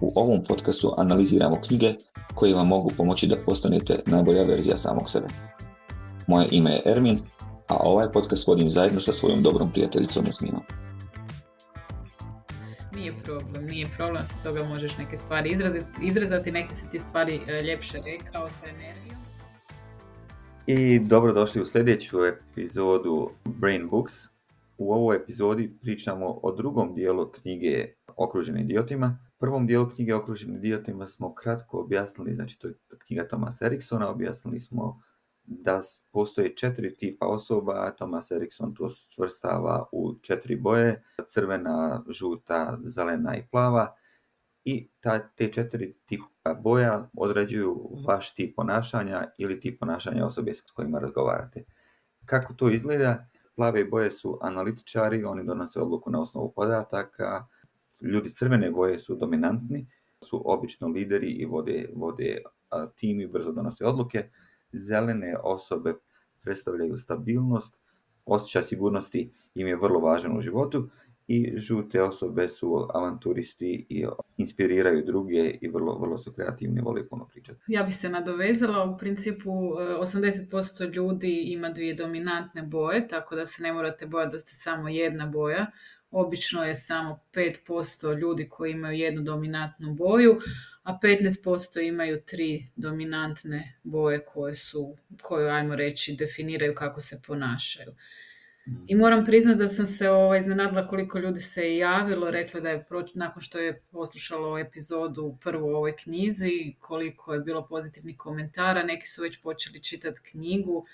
U ovom podcastu analiziramo knjige koje vam mogu pomoći da postanete najbolja verzija samog sebe. Moje ime je Ermin, a ovaj podcast vodim zajedno sa svojom dobrom prijateljicom Jasminom. Nije problem, nije problem, sa toga možeš neke stvari izrazati, izrazati neke se ti stvari e, ljepše rekao sa energijom. I dobrodošli u sljedeću epizodu Brain Books. U ovoj epizodi pričamo o drugom dijelu knjige Okruženi idiotima, prvom dijelu knjige Okruženi idiotima smo kratko objasnili, znači to je knjiga Tomasa Eriksona, objasnili smo da postoje četiri tipa osoba, Thomas Erikson to svrstava u četiri boje, crvena, žuta, zelena i plava. I ta, te četiri tipa boja određuju vaš tip ponašanja ili tip ponašanja osobe s kojima razgovarate. Kako to izgleda? Plave boje su analitičari, oni donose odluku na osnovu podataka, Ljudi crvene boje su dominantni, su obično lideri i vode, vode tim i brzo donose odluke. Zelene osobe predstavljaju stabilnost, osjećaj sigurnosti im je vrlo važan u životu i žute osobe su avanturisti i inspiriraju druge i vrlo, vrlo su kreativni, vole puno pričati. Ja bi se nadovezala, u principu 80% e, ljudi ima dvije dominantne boje, tako da se ne morate bojati da ste samo jedna boja. Obično je samo 5% ljudi koji imaju jednu dominantnu boju, a 15% imaju tri dominantne boje koje su, koju ajmo reći, definiraju kako se ponašaju. I mm. moram priznati da sam se ovaj, iznenadila koliko ljudi se je javilo, rekla da je nakon što je poslušalo epizodu prvu ovoj knjizi, koliko je bilo pozitivnih komentara, neki su već počeli čitati knjigu,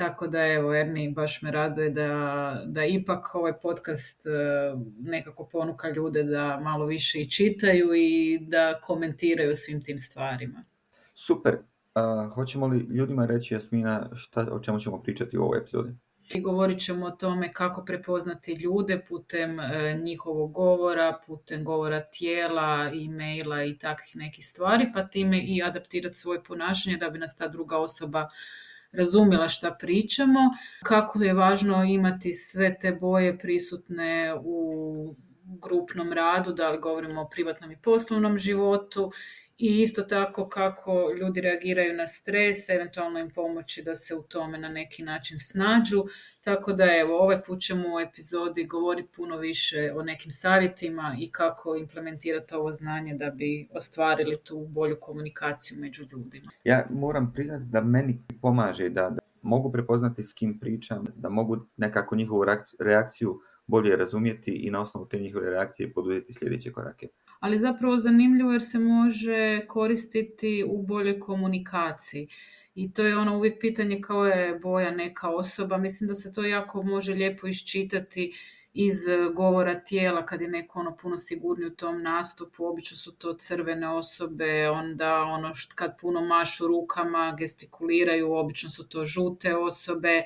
tako da evo, Erni, baš me raduje da, da ipak ovaj podcast e, nekako ponuka ljude da malo više i čitaju i da komentiraju svim tim stvarima. Super. hoćemo li ljudima reći, Jasmina, šta, o čemu ćemo pričati u ovoj epizodi? I govorit ćemo o tome kako prepoznati ljude putem e, njihovog govora, putem govora tijela, e-maila i takvih nekih stvari, pa time i adaptirati svoje ponašanje da bi nas ta druga osoba razumjela šta pričamo, kako je važno imati sve te boje prisutne u grupnom radu, da li govorimo o privatnom i poslovnom životu i isto tako kako ljudi reagiraju na stres, eventualno im pomoći da se u tome na neki način snađu. Tako da evo, ovaj put ćemo u epizodi govoriti puno više o nekim savjetima i kako implementirati ovo znanje da bi ostvarili tu bolju komunikaciju među ljudima. Ja moram priznati da meni pomaže da, da mogu prepoznati s kim pričam, da mogu nekako njihovu reakciju bolje razumjeti i na osnovu te njihove reakcije poduzeti sljedeće korake ali zapravo zanimljivo jer se može koristiti u boljoj komunikaciji. I to je ono uvijek pitanje kao je boja neka osoba. Mislim da se to jako može lijepo iščitati iz e, govora tijela kad je neko ono puno sigurniji u tom nastupu, obično su to crvene osobe, onda ono kad puno mašu rukama, gestikuliraju, obično su to žute osobe.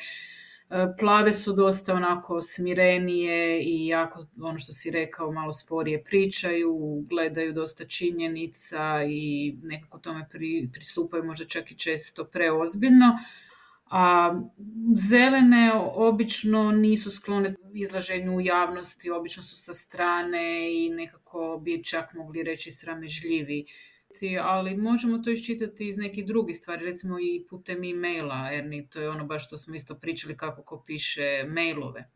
E, plave su dosta onako smirenije i jako, ono što si rekao, malo sporije pričaju, gledaju dosta činjenica i nekako tome pristupaju možda čak i često preozbiljno. A zelene obično nisu sklone izlaženju u javnosti, obično su sa strane i nekako bi čak mogli reći sramežljivi ali možemo to iščitati iz nekih drugih stvari, recimo i putem e-maila, jer to je ono baš što smo isto pričali kako ko piše mailove.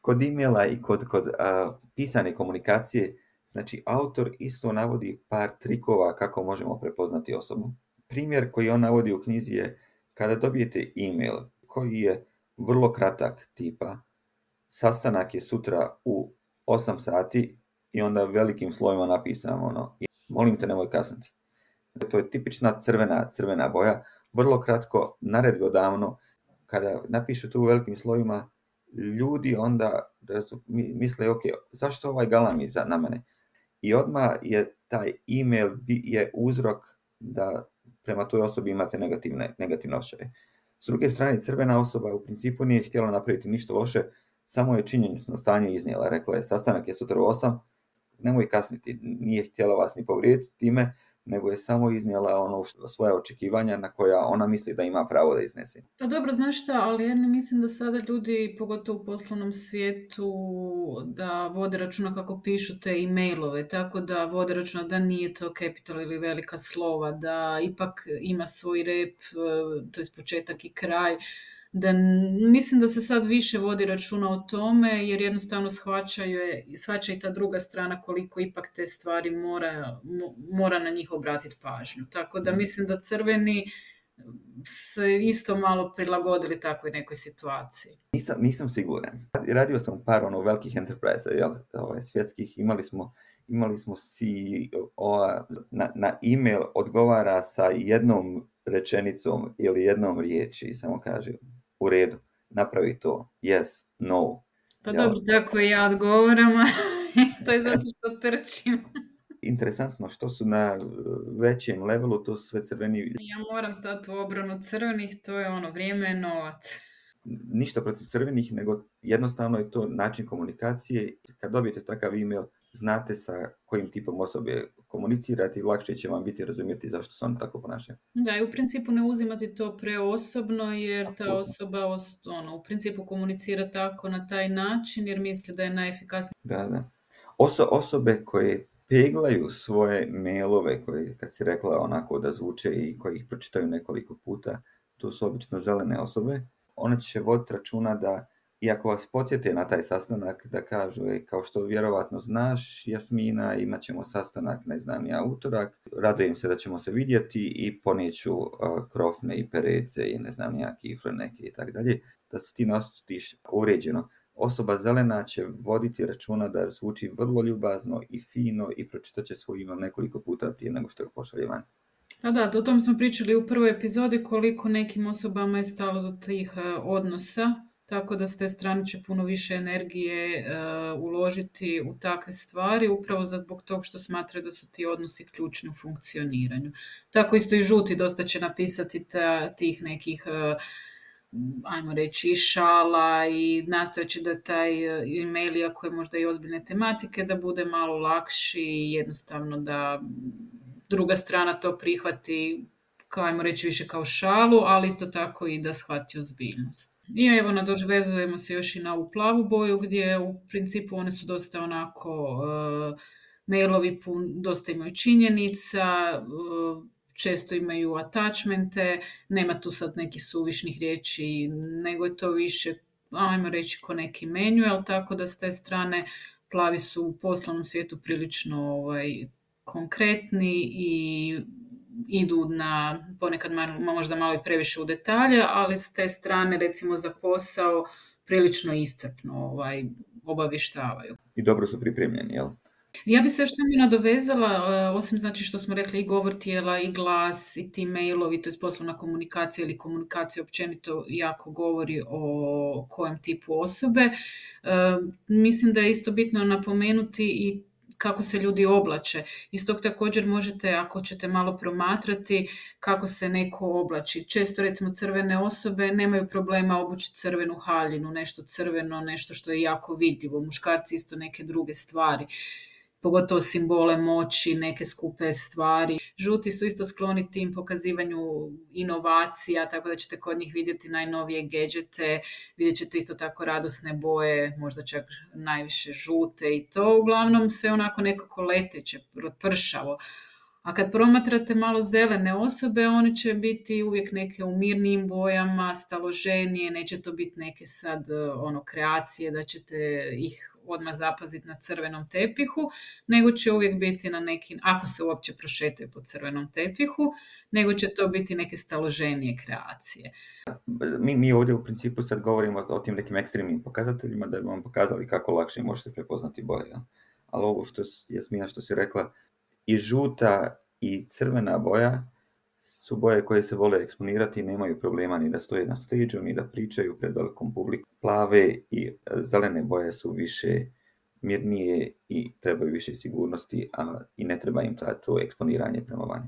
Kod e-maila i kod, kod pisane komunikacije, znači autor isto navodi par trikova kako možemo prepoznati osobu. Primjer koji on navodi u knjizi je kada dobijete e-mail koji je vrlo kratak tipa, sastanak je sutra u 8 sati i onda velikim slovima napisano ono, molim te nemoj kasniti to je tipična crvena, crvena boja, vrlo kratko, naredgodavno, kada napišu to u velikim slovima, ljudi onda misle, ok, zašto ovaj galami za, na mene? I odmah je taj email je uzrok da prema toj osobi imate negativne, negativne osjećaje. S druge strane, crvena osoba u principu nije htjela napraviti ništa loše, samo je činjenično stanje iznijela. Rekla je, sastanak je sutra u osam, nemoj kasniti, nije htjela vas ni povrijediti time, nego je samo iznijela ono što, svoje očekivanja na koja ona misli da ima pravo da iznese. Pa dobro, znaš šta, ali ja ne mislim da sada ljudi, pogotovo u poslovnom svijetu, da vode računa kako pišu te e-mailove, tako da vode računa da nije to capital ili velika slova, da ipak ima svoj rep, e, to je početak i kraj, da mislim da se sad više vodi računa o tome jer jednostavno shvaćaju je, shvaća i ta druga strana koliko ipak te stvari mora, mora na njih obratiti pažnju. Tako da mm. mislim da crveni mm, se isto malo prilagodili takvoj nekoj situaciji. Nisam, nisam siguran. Radio sam par ono velikih enterprise jel, ovaj, svjetskih, imali smo imali smo e na, na mail odgovara sa jednom rečenicom ili jednom riječi, samo kaže u redu, napravi to, yes, no. Pa ja, dobro, tako i ja odgovoram, to je zato što trčim. Interesantno, što su na eh, većem levelu, to su sve crveni. Ja moram stati u obranu crvenih, to je ono, vrijeme novac. Ništa protiv crvenih, nego jednostavno je to način komunikacije. Kad dobijete takav email, znate sa kojim tipom osobe komunicirati, lakše će vam biti razumjeti zašto se on tako ponaša Da, i u principu ne uzimati to preosobno jer ta osoba ono, u principu komunicira tako na taj način jer misli da je najefikasnije Da, da. osobe koje peglaju svoje mailove koje, kad si rekla onako da zvuče i koji ih pročitaju nekoliko puta, to su obično zelene osobe. One će voditi računa da i ako vas podsjete na taj sastanak da kažu, e, kao što vjerovatno znaš, Jasmina, imat ćemo sastanak, ne znam ja, utorak, radujem se da ćemo se vidjeti i poneću e, krofne i perece i ne znam ja, kifle neke i tako dalje, da se ti nastutiš uređeno. Osoba zelena će voditi računa da zvuči vrlo ljubazno i fino i pročitat će svoj ime nekoliko puta prije nego što ga pošalje van. A da, o tom smo pričali u prvoj epizodi koliko nekim osobama je stalo za tih e, odnosa tako da s te strane će puno više energije e, uložiti u takve stvari upravo zbog tog što smatraju da su ti odnosi ključni u funkcioniranju. Tako isto i žuti dosta će napisati tih nekih e, ajmo reći, šala i nastojeći da taj e, email, iako je možda i ozbiljne tematike, da bude malo lakši i jednostavno da druga strana to prihvati, kao, ajmo reći, više kao šalu, ali isto tako i da shvati ozbiljnost. I evo nadožvezujemo se još i na ovu plavu boju gdje u principu one su dosta onako eh, mailovi pun, dosta imaju činjenica, eh, često imaju atačmente, nema tu sad nekih suvišnih riječi, nego je to više, ajmo reći, ko neki ali tako da s te strane plavi su u poslovnom svijetu prilično ovaj, konkretni i idu na ponekad možda malo i previše u detalje, ali s te strane recimo za posao prilično iscrpno ovaj, obavještavaju. I dobro su pripremljeni, jel? Ja bi se još samo nadovezala, e, osim znači što smo rekli i govor tijela, i glas, i ti mailovi, to je poslovna komunikacija ili komunikacija općenito jako govori o kojem tipu osobe. E, mislim da je isto bitno napomenuti i kako se ljudi oblače. Iz tog također možete, ako ćete malo promatrati, kako se neko oblači. Često, recimo, crvene osobe nemaju problema obući crvenu haljinu, nešto crveno, nešto što je jako vidljivo. Muškarci isto neke druge stvari pogotovo simbole moći, neke skupe stvari. Žuti su isto skloni tim pokazivanju inovacija, tako da ćete kod njih vidjeti najnovije gedžete, vidjet ćete isto tako radosne boje, možda čak najviše žute i to uglavnom sve onako nekako leteće, pršavo. A kad promatrate malo zelene osobe, one će biti uvijek neke u mirnijim bojama, staloženije, neće to biti neke sad ono kreacije da ćete ih odmah zapaziti na crvenom tepihu, nego će uvijek biti na neki, ako se uopće prošetaju po crvenom tepihu, nego će to biti neke staloženije kreacije. Mi, mi ovdje u principu sad govorimo o, tim nekim ekstremnim pokazateljima da bi vam pokazali kako lakše možete prepoznati boje. Ali ovo što Jasmina što si rekla, i žuta i crvena boja su boje koje se vole eksponirati i nemaju problema ni da stoje na steđu, ni da pričaju pred velikom publikom. Plave i e, zelene boje su više mirnije i trebaju više sigurnosti, a i ne treba im to eksponiranje prema vani.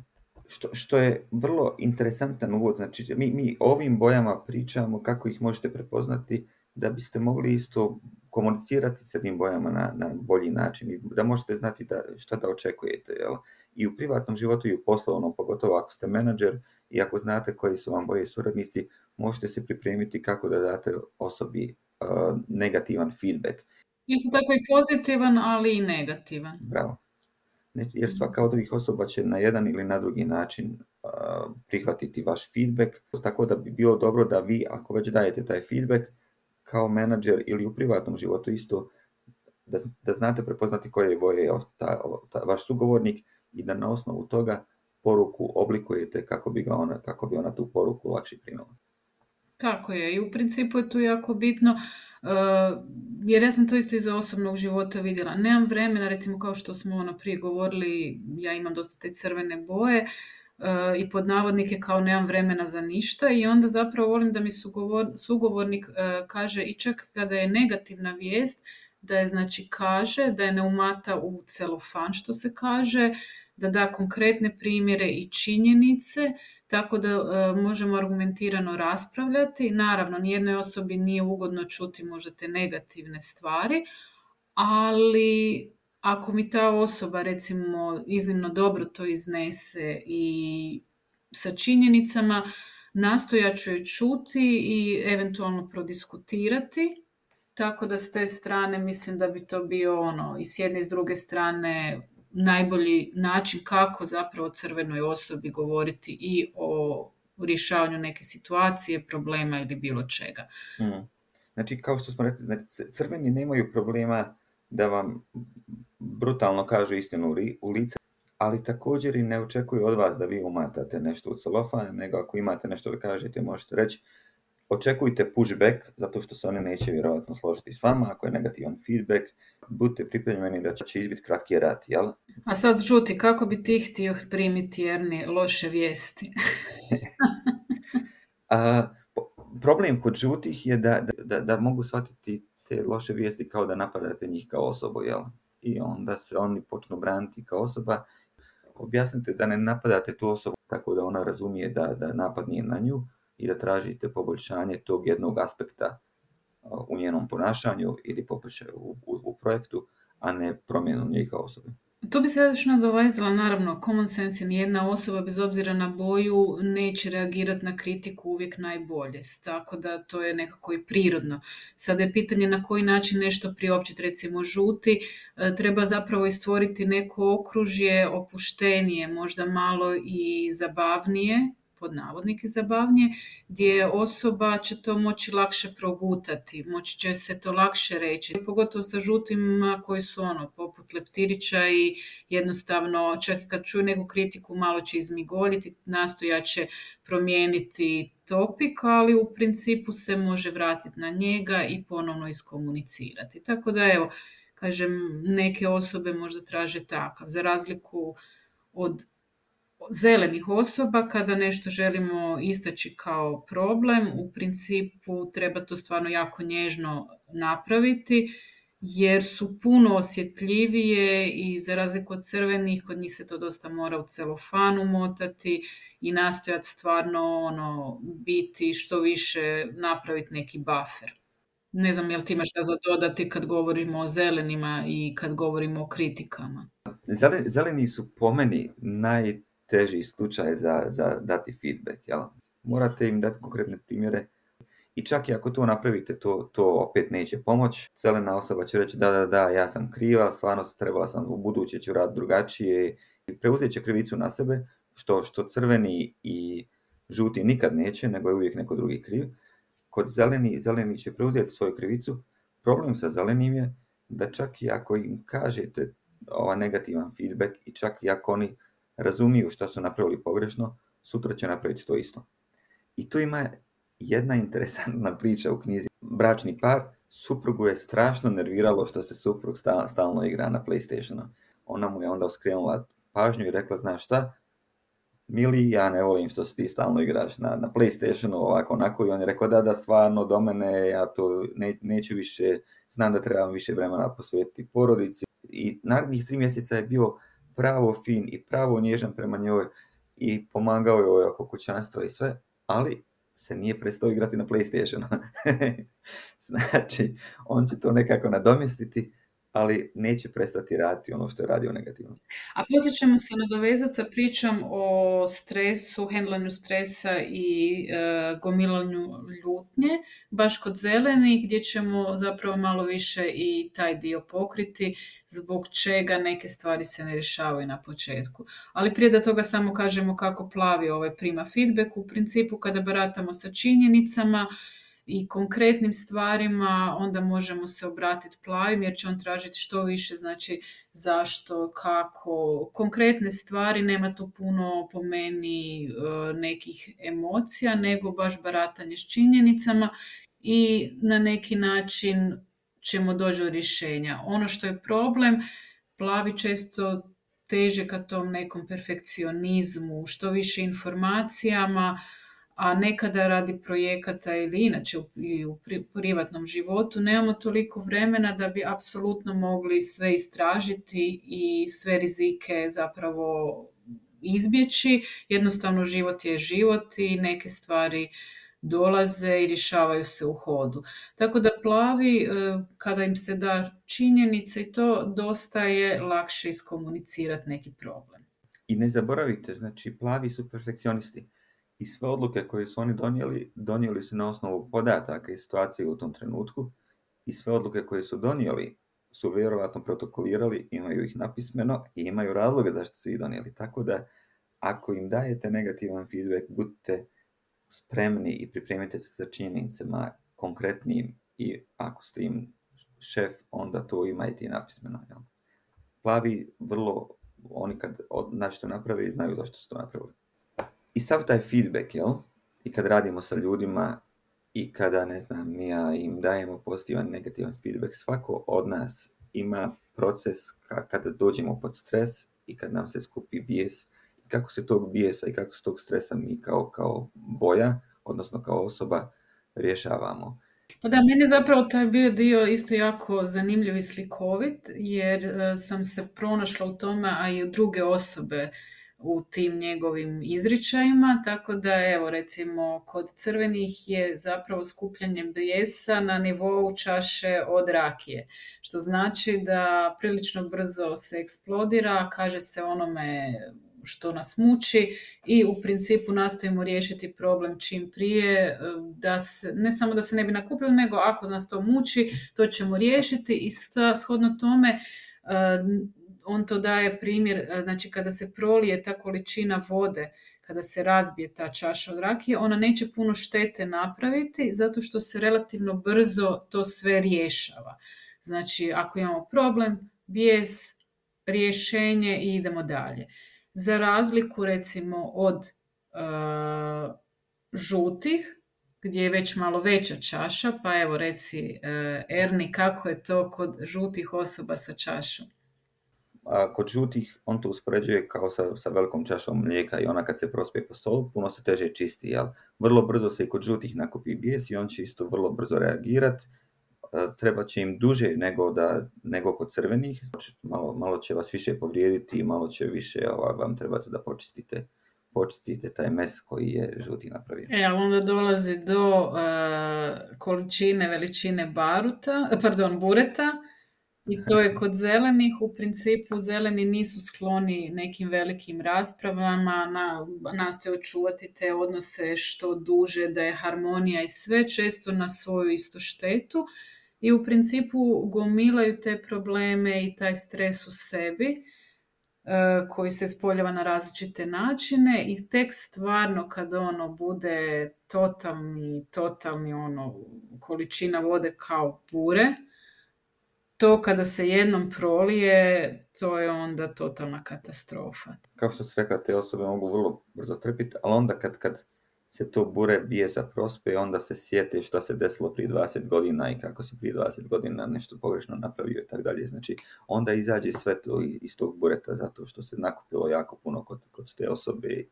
Što, što je vrlo interesantan uvod, znači mi, mi ovim bojama pričamo kako ih možete prepoznati da biste mogli isto komunicirati s tim bojama na, na bolji način i da možete znati da, šta da očekujete. Jel? i u privatnom životu i u poslovnom, pogotovo ako ste menadžer i ako znate koji su vam boje suradnici, možete se pripremiti kako da date osobi e, negativan feedback. Isto tako i pozitivan, ali i negativan. Bravo. Jer mhm. svaka od ovih osoba će na jedan ili na drugi način e, prihvatiti vaš feedback, tako da bi bilo dobro da vi, ako već dajete taj feedback, kao menadžer ili u privatnom životu isto, da, znate prepoznati koje je vaš sugovornik, i da na osnovu toga poruku oblikujete kako bi, ga ona, kako bi ona tu poruku lakše primila. Tako je i u principu je tu jako bitno e, jer ja sam to isto iz osobnog života vidjela. Nemam vremena, recimo kao što smo ono prije govorili, ja imam dosta te crvene boje e, i pod navodnike kao nemam vremena za ništa i onda zapravo volim da mi sugovornik e, kaže i čak kada je negativna vijest, da je znači kaže, da je ne umata u celofan što se kaže, da da konkretne primjere i činjenice, tako da e, možemo argumentirano raspravljati. Naravno, nijednoj osobi nije ugodno čuti možda te negativne stvari, ali ako mi ta osoba recimo iznimno dobro to iznese i sa činjenicama, nastoja ću je čuti i eventualno prodiskutirati tako da s te strane mislim da bi to bio ono i s jedne i s druge strane najbolji način kako zapravo crvenoj osobi govoriti i o rješavanju neke situacije, problema ili bilo čega. Hmm. Znači, kao što smo rekli, znači, crveni nemaju problema da vam brutalno kažu istinu u lice, ali također i ne očekuju od vas da vi umatate nešto u celofan, nego ako imate nešto da kažete, možete reći Očekujte pushback, zato što se one neće vjerojatno složiti s vama, ako je negativan feedback, budite pripremljeni da će izbiti kratki rat, A sad žuti, kako bi ti htio primiti jedne loše vijesti? A, problem kod žutih je da, da, da mogu shvatiti te loše vijesti kao da napadate njih kao osobu, jel? I onda se oni počnu braniti kao osoba. Objasnite da ne napadate tu osobu tako da ona razumije da, da napad nije na nju, i da tražite poboljšanje tog jednog aspekta u njenom ponašanju ili poboljšaju u, u, projektu, a ne promjenu njih osobe. To bi se još nadovezala, naravno, common sense je nijedna osoba bez obzira na boju neće reagirati na kritiku uvijek najbolje, tako da to je nekako i prirodno. Sada je pitanje na koji način nešto priopćiti, recimo žuti, e, treba zapravo i stvoriti neko okružje opuštenije, možda malo i zabavnije, pod navodnike zabavnije, gdje osoba će to moći lakše progutati, moći će se to lakše reći. Pogotovo sa žutim koji su ono, poput leptirića i jednostavno čak i kad čuju neku kritiku malo će izmigoljiti, nastoja će promijeniti topik, ali u principu se može vratiti na njega i ponovno iskomunicirati. Tako da evo, kažem, neke osobe možda traže takav, za razliku od zelenih osoba kada nešto želimo istaći kao problem, u principu treba to stvarno jako nježno napraviti jer su puno osjetljivije i za razliku od crvenih kod njih se to dosta mora u celofan umotati i nastojati stvarno ono biti što više napraviti neki buffer. Ne znam jel ti imaš šta za kad govorimo o zelenima i kad govorimo o kritikama. Zeleni su po meni naj teži slučaj za, za dati feedback. Jel? Morate im dati konkretne primjere i čak i ako to napravite, to, to opet neće pomoć. Celena osoba će reći da, da, da, ja sam kriva, stvarno trebala sam, u buduće ću raditi drugačije i preuzet će krivicu na sebe, što, što crveni i žuti nikad neće, nego je uvijek neko drugi kriv. Kod zeleni, zeleni će preuzeti svoju krivicu. Problem sa zelenim je da čak i ako im kažete ovaj negativan feedback i čak i ako oni razumiju što su napravili pogrešno, sutra će napraviti to isto. I tu ima jedna interesantna priča u knjizi. Bračni par, suprugu je strašno nerviralo što se suprug stalno igra na Playstationu. Ona mu je onda uskrenula pažnju i rekla, znaš šta, Mili, ja ne volim što ti stalno igraš na, Playstationu, ovako, onako, i on je rekao, da, da, stvarno, do mene, ja to neću više, znam da trebam više vremena posvetiti porodici. I narednih tri mjeseca je bio pravo fin i pravo nježan prema njoj i pomagao joj oko kućanstva i sve, ali se nije prestao igrati na Playstationu. znači, on će to nekako nadomjestiti ali neće prestati raditi ono što je radio negativno. A poslije ćemo se nadovezati sa pričom o stresu, hendlanju stresa i e, gomilanju ljutnje, baš kod zeleni gdje ćemo zapravo malo više i taj dio pokriti zbog čega neke stvari se ne rješavaju na početku. Ali prije da toga samo kažemo kako plavi ovaj prima feedback, u principu kada baratamo sa činjenicama, i konkretnim stvarima, onda možemo se obratiti plavim jer će on tražiti što više, znači zašto, kako, konkretne stvari, nema tu puno po meni e, nekih emocija, nego baš baratanje s činjenicama i na neki način ćemo doći do rješenja. Ono što je problem, plavi često teže ka tom nekom perfekcionizmu, što više informacijama, a nekada radi projekata ili inače u, u privatnom životu nemamo toliko vremena da bi apsolutno mogli sve istražiti i sve rizike zapravo izbjeći. Jednostavno život je život i neke stvari dolaze i rješavaju se u hodu. Tako da plavi, e, kada im se da činjenica i to, dosta je lakše iskomunicirati neki problem. I ne zaboravite, znači plavi su perfekcionisti i sve odluke koje su oni donijeli, donijeli su na osnovu podataka i situacije u tom trenutku i sve odluke koje su donijeli su vjerojatno protokolirali, imaju ih napismeno i imaju razloge zašto su ih donijeli. Tako da, ako im dajete negativan feedback, budite spremni i pripremite se za činjenicama konkretnim i ako ste im šef, onda to imajte i napismeno. Plavi vrlo, oni kad od, naprave i znaju zašto su to napravili. I sav taj feedback, jel? I kad radimo sa ljudima i kada, ne znam, nija im dajemo pozitivan, negativan feedback, svako od nas ima proces kada dođemo pod stres i kad nam se skupi bijes i kako se tog bijesa i kako se tog stresa mi kao, kao boja, odnosno kao osoba, rješavamo. Pa da, meni zapravo taj bio dio isto jako zanimljiv i slikovit, jer e, sam se pronašla u tome, a i druge osobe u tim njegovim izričajima, tako da evo recimo kod crvenih je zapravo skupljanje djesa na nivou čaše od rakije, što znači da prilično brzo se eksplodira, kaže se onome što nas muči i u principu nastojimo riješiti problem čim prije, da se, ne samo da se ne bi nakupilo, nego ako nas to muči, to ćemo riješiti i shodno tome on to daje primjer, e, znači kada se prolije ta količina vode, kada se razbije ta čaša od rakije, ona neće puno štete napraviti zato što se relativno brzo to sve rješava. Znači ako imamo problem, bijes, rješenje i idemo dalje. Za razliku recimo od e, žutih, gdje je već malo veća čaša, pa evo reci e, Erni kako je to kod žutih osoba sa čašom a kod žutih on to uspoređuje kao sa, sa velikom čašom mlijeka i ona kad se prospije po stolu puno se teže čisti. Jel? Vrlo brzo se i kod žutih nakupi bijes i on će isto vrlo brzo reagirati. E, Treba će im duže nego, da, nego kod crvenih, znači, malo, malo će vas više povrijediti i malo će više vam trebate da počistite počistite taj mes koji je žuti napravio. E, ali onda dolazi do e, količine, veličine baruta, pardon, bureta, i to je kod zelenih, u principu zeleni nisu skloni nekim velikim raspravama, na, nastoje očuvati te odnose što duže, da je harmonija i sve često na svoju istu štetu i u principu gomilaju te probleme i taj stres u sebi e, koji se spoljeva na različite načine i tek stvarno kad ono bude totalni, totalni ono količina vode kao pure, to kada se jednom prolije, to je onda totalna katastrofa. Kao što se rekla, te osobe mogu vrlo brzo trpiti, ali onda kad, kad se to bure bije za prospe, onda se sjete što se desilo prije 20 godina i kako se prije 20 godina nešto pogrešno napravio i tako dalje. Znači, onda izađe sve to iz tog bureta zato što se nakupilo jako puno kod, kod te osobe.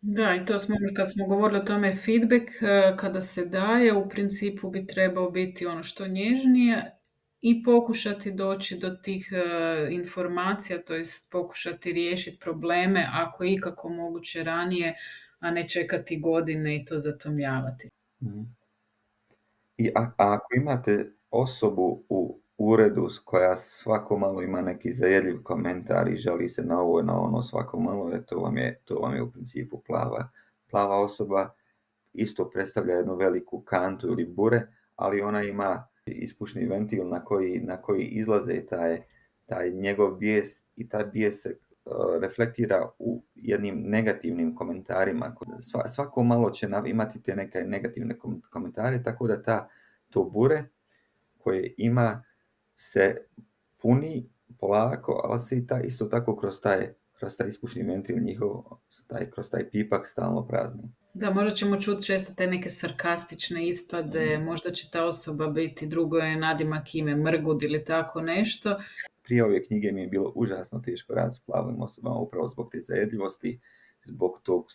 Da, i to smo, kad smo govorili o tome, feedback eh, kada se daje, u principu bi trebao biti ono što nježnije i pokušati doći do tih e, informacija, to jest pokušati riješiti probleme ako je ikako moguće ranije, a ne čekati godine i to zatomljavati. Mhm. I a, ako imate osobu u uredu koja svako malo ima neki zajedljiv komentar i žali se na ovo i na ono svako malo, e, to vam je, je u principu plava. Plava osoba isto predstavlja jednu veliku kantu ili bure, ali ona ima ispušni ventil na koji, na koji izlaze taj, taj njegov bijes i taj bijes se e, reflektira u jednim negativnim komentarima. Svako malo će imati te neke negativne komentare, tako da ta to bure koje ima se puni polako, ali se i ta, isto tako kroz taj, kroz taj ispušni ventil njihov, taj, kroz taj pipak stalno prazni. Da, možda ćemo čuti često te neke sarkastične ispade, mhm. možda će ta osoba biti drugo je nadimak ime Mrgud ili tako nešto. Prije ove knjige mi je bilo užasno teško rad s plavim osobama upravo zbog te zajedljivosti, zbog tog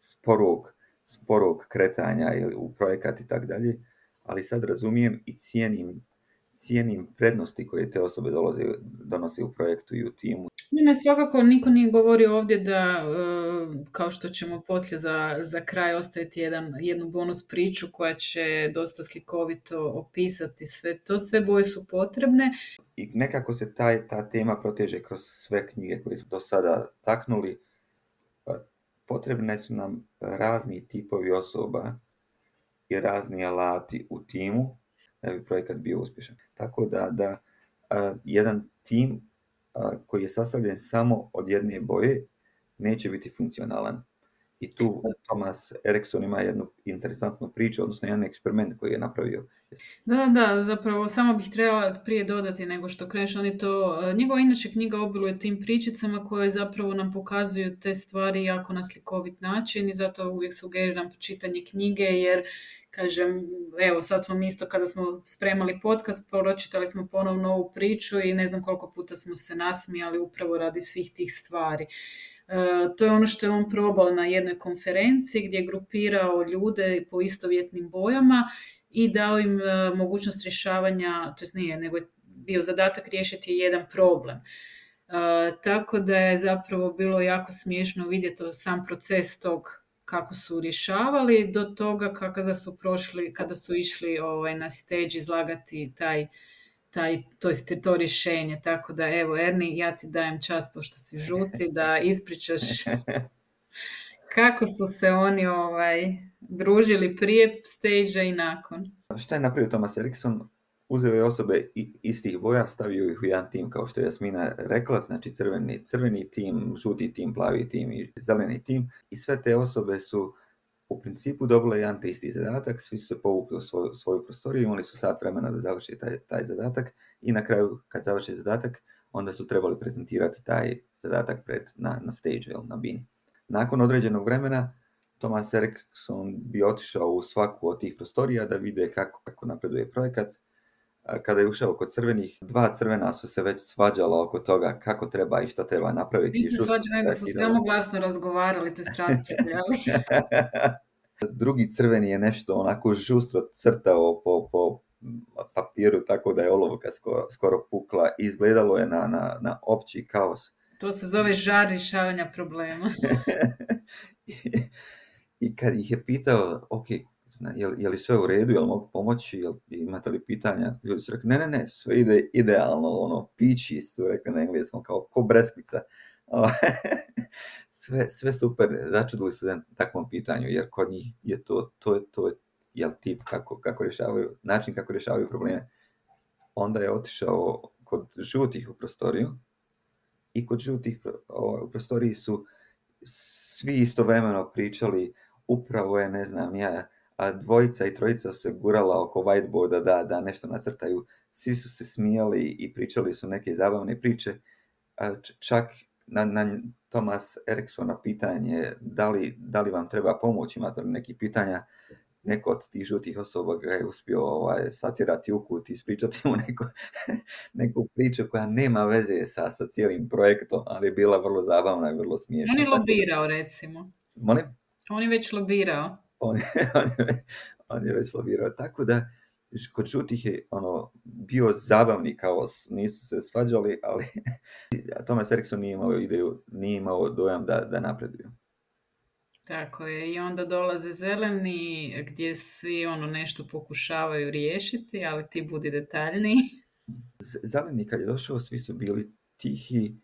sporog, sporog kretanja ili u projekat i tako dalje, ali sad razumijem i cijenim cijenim prednosti koje te osobe dolaze, donose u projektu i u timu. Ne, svakako niko nije govorio ovdje da, e, kao što ćemo poslije za, za kraj ostaviti jedan, jednu bonus priču koja će dosta slikovito opisati sve to, sve boje su potrebne. I nekako se taj, ta tema proteže kroz sve knjige koje smo do sada taknuli. Pa, potrebne su nam razni tipovi osoba i razni alati u timu ne bi projekat bio uspješan. Tako da, da jedan tim koji je sastavljen samo od jedne boje neće biti funkcionalan i tu Thomas Erikson ima jednu interesantnu priču, odnosno jedan eksperiment koji je napravio. Da, da, zapravo samo bih trebala prije dodati nego što kreš. On to, e, njegova inače knjiga obiluje tim pričicama koje zapravo nam pokazuju te stvari jako na slikovit način i zato uvijek sugeriram čitanje knjige jer kažem, evo sad smo mi isto kada smo spremali podcast, pročitali smo ponovno ovu priču i ne znam koliko puta smo se nasmijali upravo radi svih tih stvari. E, to je ono što je on probao na jednoj konferenciji gdje je grupirao ljude po istovjetnim bojama i dao im e, mogućnost rješavanja, to nije, nego je bio zadatak riješiti jedan problem. E, tako da je zapravo bilo jako smiješno vidjeti sam proces tog kako su rješavali do toga kada su prošli, kada su išli ovaj, na stage izlagati taj taj, to, to rješenje. Tako da evo Erni, ja ti dajem čas pošto si žuti da ispričaš kako su se oni ovaj, družili prije stage i nakon. Šta je napravio Thomas Eriksson? Uzeo je osobe istih boja, stavio ih u jedan tim, kao što je Jasmina rekla, znači crveni, crveni tim, žuti tim, plavi tim i zeleni tim. I sve te osobe su u principu dobila je jedan te isti zadatak, svi su se povukli u svoju, prostoriju, imali su sat vremena da završi taj, zadatak i na kraju kad završi zadatak, onda su trebali prezentirati taj zadatak pred, na, na stage, ili na bini. Nakon određenog vremena, Tomas Erickson bi otišao u svaku od tih prostorija da vide kako, kako napreduje projekat, kada je ušao kod crvenih, dva crvena su se već svađala oko toga kako treba i što treba napraviti. Nisu svađali, nego su samo glasno razgovarali, to je raspravljali. Drugi crveni je nešto onako žustro crtao po, po papiru, tako da je olovka skoro, skoro pukla. Izgledalo je na, na, na opći kaos. To se zove žar rješavanja problema. I kad ih je pitao, ok, ne? Je, li sve u redu, jel mogu pomoći, jel, imate li pitanja? Ljudi su rekli, ne, ne, ne, sve ide idealno, ono, pići su rekli na engleskom, kao ko breskvica. sve, sve super, začudili se na takvom pitanju, jer kod njih je to, to, je, to je jel, tip kako, kako rješavaju, način kako rješavaju probleme. Onda je otišao kod žutih u prostoriju i kod žutih ovaj, u prostoriji su svi istovremeno pričali upravo je, ne znam, ja, a dvojica i trojica se gurala oko whiteboarda da, da nešto nacrtaju. Svi su se smijali i pričali su neke zabavne priče. Čak na, na Tomas Eriksona pitanje da li, da li vam treba pomoć, imate li neki pitanja, neko od tih žutih osoba ga je uspio ovaj, satirati kut i ispričati mu neku, neku priču koja nema veze sa, sa cijelim projektom, ali je bila vrlo zabavna i vrlo smiješna. On je lobirao recimo. Molim? On je već lobirao on, on, je već Tako da, kod Šutih je ono, bio zabavni kaos, nisu se svađali, ali Thomas Eriksson nije imao ideju, nije imao dojam da, da Tako je, i onda dolaze zeleni gdje svi ono nešto pokušavaju riješiti, ali ti budi detaljni. Zeleni kad je došao, svi su bili tihi,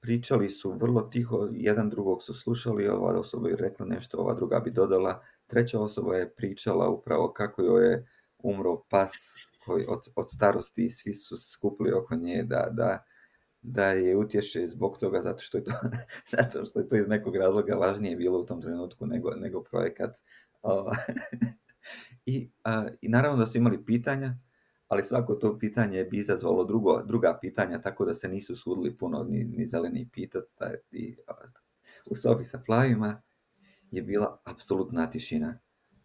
pričali su vrlo tiho, jedan drugog su slušali, ova osoba je rekla nešto, ova druga bi dodala, Treća osoba je pričala upravo kako joj je umro pas koji od, od starosti i svi su skupili oko nje da, da, da je utješe zbog toga zato što, je to, zato što je to iz nekog razloga važnije bilo u tom trenutku nego, nego projekat. I, a, I naravno da su imali pitanja, ali svako to pitanje bi izazvalo drugo, druga pitanja, tako da se nisu sudili puno ni, ni zeleni pitat. i, u sobi sa plavima je bila apsolutna tišina.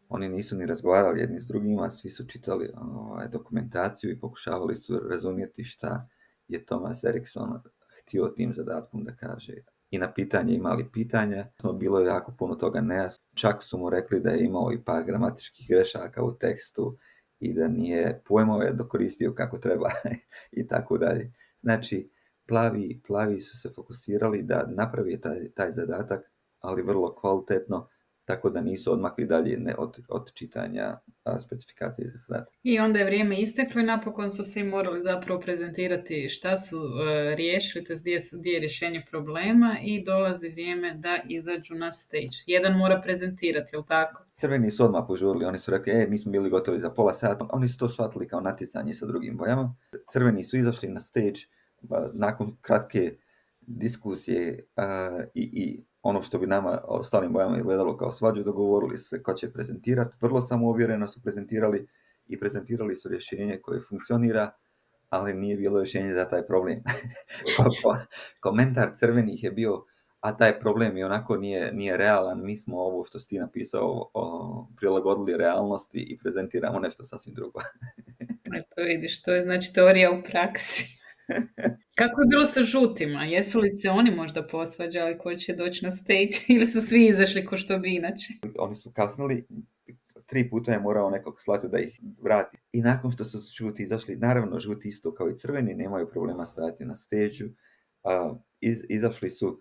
Oni nisu ni razgovarali jedni s drugima, svi su čitali ovaj, dokumentaciju i pokušavali su razumjeti šta je Thomas Erikson htio tim zadatkom da kaže. I na pitanje imali pitanja, bilo je jako puno toga nejasno. Čak su mu rekli da je imao i par gramatičkih grešaka u tekstu i da nije pojmove dokoristio kako treba i tako dalje. Znači, plavi, plavi su se fokusirali da napravi taj, taj zadatak ali vrlo kvalitetno, tako da nisu odmakli dalje ne od, od čitanja specifikacije za sad. I onda je vrijeme isteklo i napokon su svi morali zapravo prezentirati šta su e, riješili, to gdje, gdje je rješenje problema i dolazi vrijeme da izađu na stage. Jedan mora prezentirati, jel tako? Crveni su odmah požurili, oni su rekli, e, mi smo bili gotovi za pola sata, oni su to shvatili kao natjecanje sa drugim bojama. Crveni su izašli na stage nakon kratke diskusije i, i ono što bi nama ostalim bojama izgledalo kao svađu, dogovorili se ko će prezentirati, vrlo samouvjereno su prezentirali i prezentirali su rješenje koje funkcionira, ali nije bilo rješenje za taj problem. Komentar crvenih je bio, a taj problem i onako nije, nije realan, mi smo ovo što si ti napisao o, prilagodili realnosti i prezentiramo nešto sasvim drugo. to vidiš, to je znači teorija u praksi. Kako je bilo sa žutima? Jesu li se oni možda posvađali ko će doći na stage ili su svi izašli ko što bi inače? Oni su kasnili, tri puta je morao nekog slati da ih vrati. I nakon što su žuti izašli, naravno žuti isto kao i crveni, nemaju problema stajati na steđu. izašli su,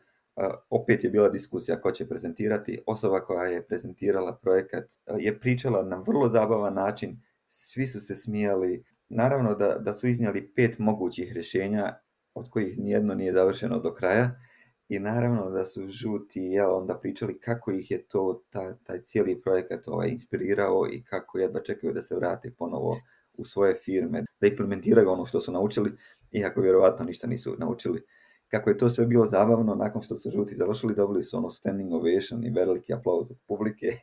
opet je bila diskusija ko će prezentirati. Osoba koja je prezentirala projekat je pričala na vrlo zabavan način, svi su se smijali, Naravno da, da su iznijeli pet mogućih rješenja, od kojih nijedno nije završeno do kraja, i naravno da su žuti ja onda pričali kako ih je to, taj cijeli projekat ovaj, inspirirao i kako jedva čekaju da se vrate ponovo u svoje firme, da implementiraju ono što su naučili, iako vjerojatno ništa nisu naučili. Kako je to sve bilo zabavno, nakon što su žuti završili, dobili su ono standing ovation i veliki aplauz od publike.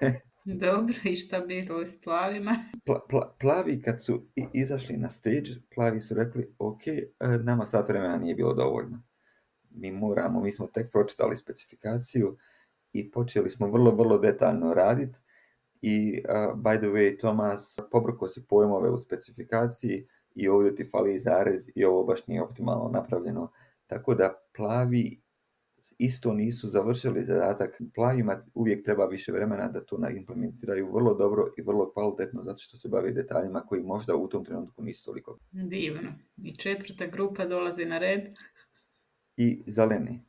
Dobro, i šta bilo s plavima? plavi kad su izašli na stage, plavi su rekli, ok, e, nama sat vremena nije bilo dovoljno. Mi moramo, mi smo tek pročitali specifikaciju i počeli smo vrlo, vrlo detaljno raditi. I, uh, by the way, Tomas, pobrko si pojmove u specifikaciji i ovdje ti fali zarez i ovo baš nije optimalno napravljeno. Tako da plavi isto nisu završili zadatak. Plavima uvijek treba više vremena da to implementiraju vrlo dobro i vrlo kvalitetno, zato što se bave detaljima koji možda u tom trenutku nisu toliko. Divno. I četvrta grupa dolazi na red. I zeleni.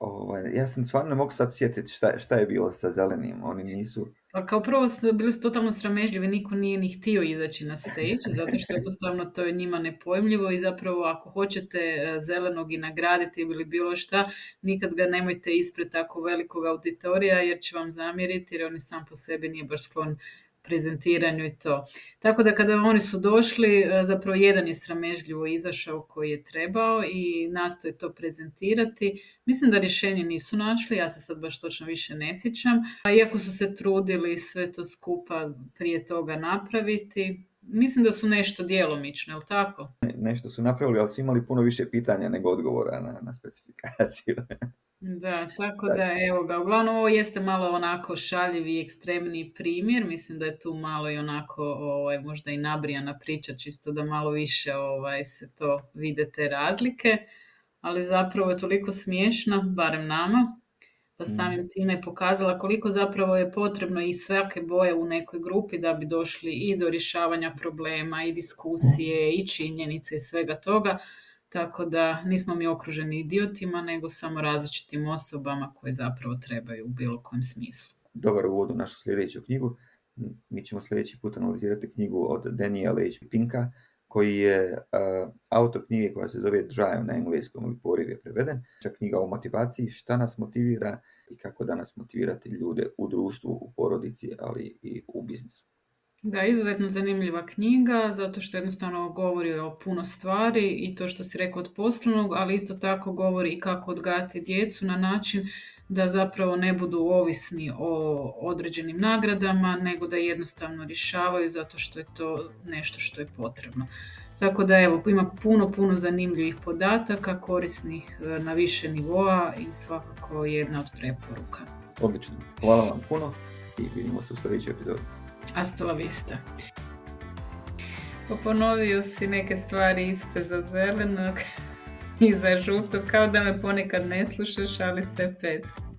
Ovaj, ja sam stvarno ne mogu sad sjetiti šta, je bilo sa zelenim, oni nisu... Pa kao prvo bili su totalno sramežljivi, niko nije ni htio izaći na stage, zato što jednostavno to je njima nepojmljivo i zapravo ako hoćete e, zelenog i nagraditi ili bilo šta, nikad ga nemojte ispred tako velikog auditorija jer će vam zamjeriti jer on sam po sebi nije baš sklon prezentiranju i to. Tako da kada oni su došli, e, zapravo jedan je sramežljivo izašao koji je trebao i nastoji to prezentirati. Mislim da rješenje nisu našli, ja se sad baš točno više ne sjećam. Iako su se trudili sve to skupa prije toga napraviti, mislim da su nešto djelomično, li tako? Nešto su napravili, ali su imali puno više pitanja nego odgovora na specifikaciju. Da, tako da evo ga, uglavnom ovo jeste malo onako šaljivi i ekstremni primjer, mislim da je tu malo i onako ovaj, možda i nabrijana priča, čisto da malo više ovaj, se to vide te razlike, ali zapravo je toliko smiješna, barem nama, da pa mm. samim time je pokazala koliko zapravo je potrebno i svake boje u nekoj grupi da bi došli i do rješavanja problema i diskusije i činjenice i svega toga, tako da nismo mi okruženi idiotima, nego samo različitim osobama koje zapravo trebaju u bilo kojem smislu. Dobar uvod u našu sljedeću knjigu. Mi ćemo sljedeći put analizirati knjigu od Daniela H. Pinka, koji je uh, autor knjige koja se zove Drive na engleskom i poriv je preveden. Čak knjiga o motivaciji, šta nas motivira i kako danas motivirati ljude u društvu, u porodici, ali i u biznisu. Da, izuzetno zanimljiva knjiga, zato što jednostavno govori o puno stvari i to što si rekao od poslovnog, ali isto tako govori i kako odgajati djecu na način da zapravo ne budu ovisni o određenim nagradama, nego da jednostavno rješavaju zato što je to nešto što je potrebno. Tako da evo, ima puno, puno zanimljivih podataka, korisnih e, na više nivoa i svakako jedna od preporuka. Odlično, hvala vam puno i vidimo se u sljedećoj epizodi. Hasta la vista. ponovio si neke stvari iste za zelenog i za žutog, kao da me ponekad ne slušaš, ali se pet.